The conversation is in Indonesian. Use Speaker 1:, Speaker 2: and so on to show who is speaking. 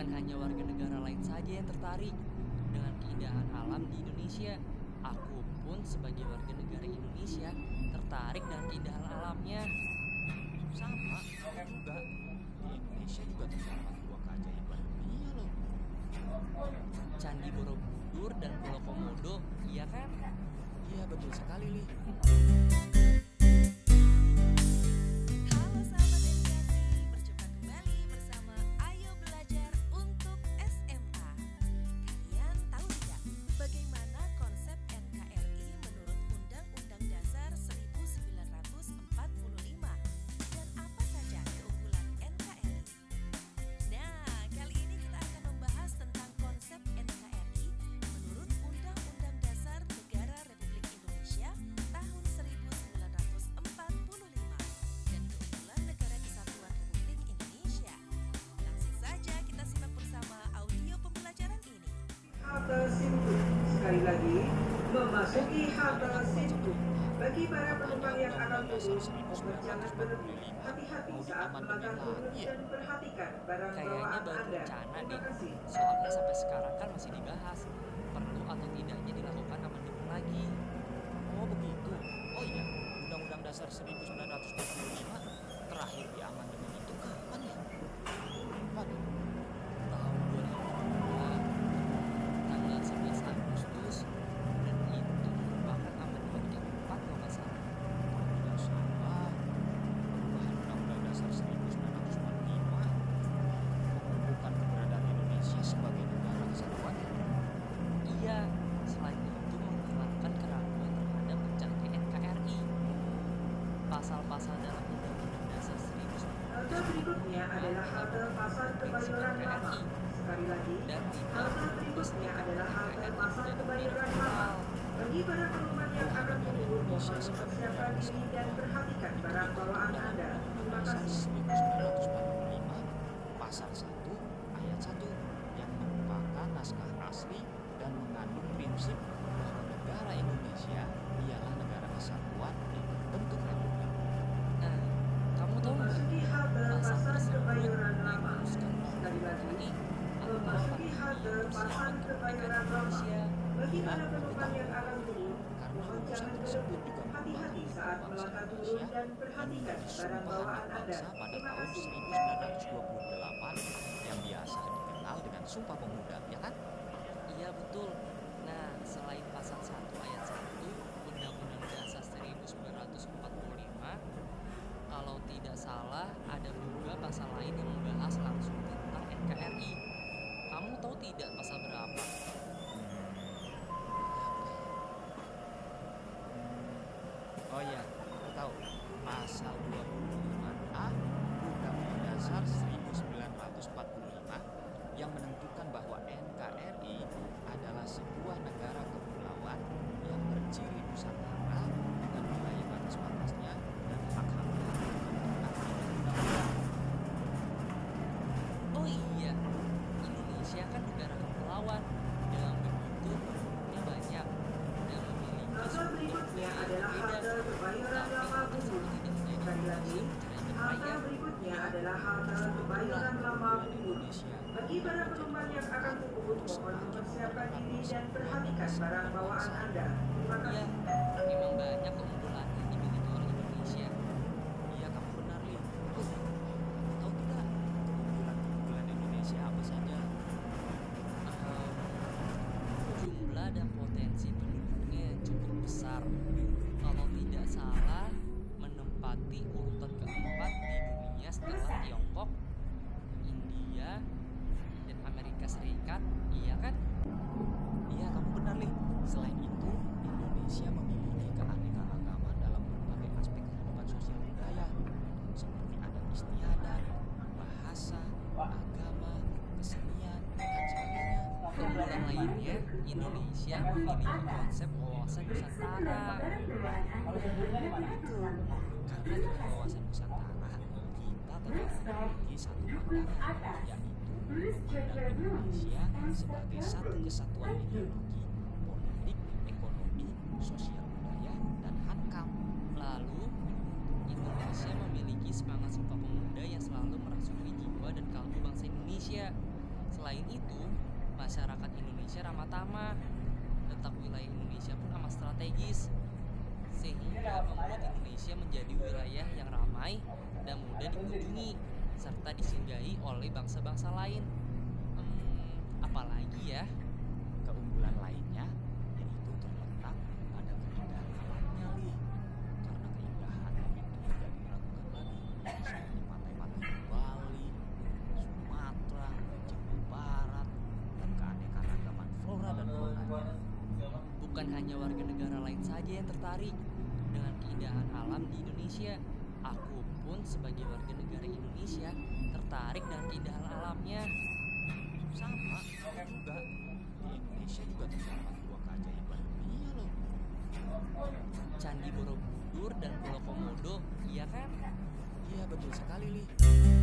Speaker 1: Bukan hanya warga negara lain saja yang tertarik dengan keindahan alam di Indonesia. Aku pun sebagai warga negara Indonesia tertarik dengan keindahan alamnya.
Speaker 2: Sama, aku juga. Di Indonesia juga terdapat dua keajaiban dunia loh.
Speaker 1: Candi Borobudur dan Pulau Komodo, iya kan?
Speaker 2: Iya betul sekali, Li.
Speaker 3: Memasuki halte Sintu. Bagi para penumpang yang akan turun, berjangan berlebih. Hati-hati saat melangkah turun dan perhatikan barang
Speaker 1: Kayaknya
Speaker 3: bawaan
Speaker 1: baru
Speaker 3: Anda.
Speaker 1: rencana deh.
Speaker 3: kasih.
Speaker 1: Soalnya sampai sekarang kan masih dibahas perlu atau tidaknya dilakukan amandemen lagi.
Speaker 2: Oh begitu. Oh iya, Undang-Undang Dasar 1945 terakhir di amandemen itu kapan ya? Waduh,
Speaker 1: Tahun 2002 tanggal 11 Agustus dan itu merupakan amandemen keempat kalau nggak salah.
Speaker 2: tidak salah. Perubahan Undang-Undang Dasar 1945 menumbuhkan keberadaan Indonesia sebagai negara kesatuan.
Speaker 1: Iya, selain itu menghilangkan keraguan terhadap pencapaian NKRI. Pasal-pasal dalam Undang-Undang Dasar 1945
Speaker 3: Halte berikutnya adalah halte Pasar Kebayoran Lama. Sekali lagi, halte berikutnya adalah halte Pasar Kebayoran Lama. Bagi para penumpang yang akan turun, mohon mempersiapkan diri dan perhatikan barang bawaan Anda. Terima kasih.
Speaker 2: 1945 Pasal 1 Ayat 1 yang merupakan naskah asli dan mengandung prinsip bahwa negara Indonesia ialah negara kesatuan yang berbentuk republik.
Speaker 1: Nah, kamu tahu nggak
Speaker 3: Memasuki halte
Speaker 1: pasal
Speaker 3: Pasar
Speaker 1: tersebut
Speaker 3: Kebayoran Lama.
Speaker 1: dirumuskan
Speaker 3: Sekali lagi,
Speaker 1: NKRI atau
Speaker 3: memasuki
Speaker 1: Kemerdekaan
Speaker 3: Lama.
Speaker 1: Indonesia.
Speaker 3: Akan turun,
Speaker 2: Karena
Speaker 3: jangan
Speaker 2: tersebut juga
Speaker 3: Hati-hati
Speaker 2: merupakan
Speaker 3: saat
Speaker 2: bangsa
Speaker 3: melangkah turun
Speaker 2: Indonesia
Speaker 3: dan
Speaker 2: anak
Speaker 3: Anda.
Speaker 2: bangsa pada tahun
Speaker 3: kasih.
Speaker 2: 1928 yang biasa dikenal dengan Sumpah Pemuda, ya kan?
Speaker 1: Iya betul. Nah, selain pasal 1 ayat 1 Undang-Undang Dasar 1945, kalau tidak salah ada juga pasal lain yang membahas langsung tentang NKRI. Kamu tahu tidak pasal berapa?
Speaker 2: Oh aku tahu. Pasal 25A Undang-Undang Dasar 1945 yang menentukan bahwa NKRI adalah sebuah negara kepulauan yang berciri nusantara dengan wilayah batas-batasnya dan hak-haknya yang diatur oleh undang-undang.
Speaker 1: Oh iya, Indonesia kan negara kepulauan yang berbentuk yang banyak dan memiliki
Speaker 3: Halte
Speaker 1: suku
Speaker 3: berikutnya adalah Kebayoran
Speaker 1: Tapi
Speaker 3: Lama
Speaker 1: menjadi
Speaker 3: Sekali lagi,
Speaker 1: raya
Speaker 3: berikutnya adalah halte Kebayoran Lama.
Speaker 2: Indonesia
Speaker 3: Bagi para penumpang yang akan turun, mohon mempersiapkan diri dan perhatikan barang bawaan Anda. Terima
Speaker 1: Iya,
Speaker 3: kasih.
Speaker 1: memang banyak keunggulan yang dimiliki oleh Indonesia.
Speaker 2: Iya kamu benar Li. Oh, tahu tidak keunggulan-keunggulan Indonesia apa saja?
Speaker 1: Ehm, jumlah dan potensi penduduknya yang besar. Kalau tidak salah, menempati urutan keempat di dunia setelah Tiongkok, India, dan Amerika Serikat. Iya kan?
Speaker 2: Iya kamu benar Li.
Speaker 1: Lainnya, Indonesia memiliki konsep wawasan Nusantara.
Speaker 2: Karena dengan wawasan Nusantara, kita tetap memiliki satu pandangan, yaitu memandang Indonesia sebagai satu kesatuan ideologi, politik, ekonomi, sosial budaya, dan hankam.
Speaker 1: Lalu, Indonesia memiliki semangat sumpah pemuda yang selalu merasuki jiwa dan kalbu bangsa Indonesia. Selain itu, masyarakat Indonesia ramah tamah. Letak wilayah Indonesia pun amat strategis, sehingga membuat Indonesia menjadi wilayah yang ramai dan mudah dikunjungi serta disinggahi oleh bangsa-bangsa lain. Hmm, apalagi ya?
Speaker 2: Keunggulan lainnya yaitu terletak pada keindahan alamnya, Li. Karena keindahan itu tidak diragukan lagi, seperti pantai-pantai di Bali, Sumatera, Jawa Barat, dan keanekaragaman flora dan faunanya.
Speaker 1: Bukan hanya warga negara lain saja yang tertarik dengan keindahan alam di Indonesia. Aku pun sebagai warga negara Indonesia tertarik dengan keindahan alamnya.
Speaker 2: Sama, aku juga. Di Indonesia juga terdapat dua keajaiban dunia loh.
Speaker 1: Candi Borobudur dan Pulau Komodo, iya kan?
Speaker 2: Iya betul sekali, Li.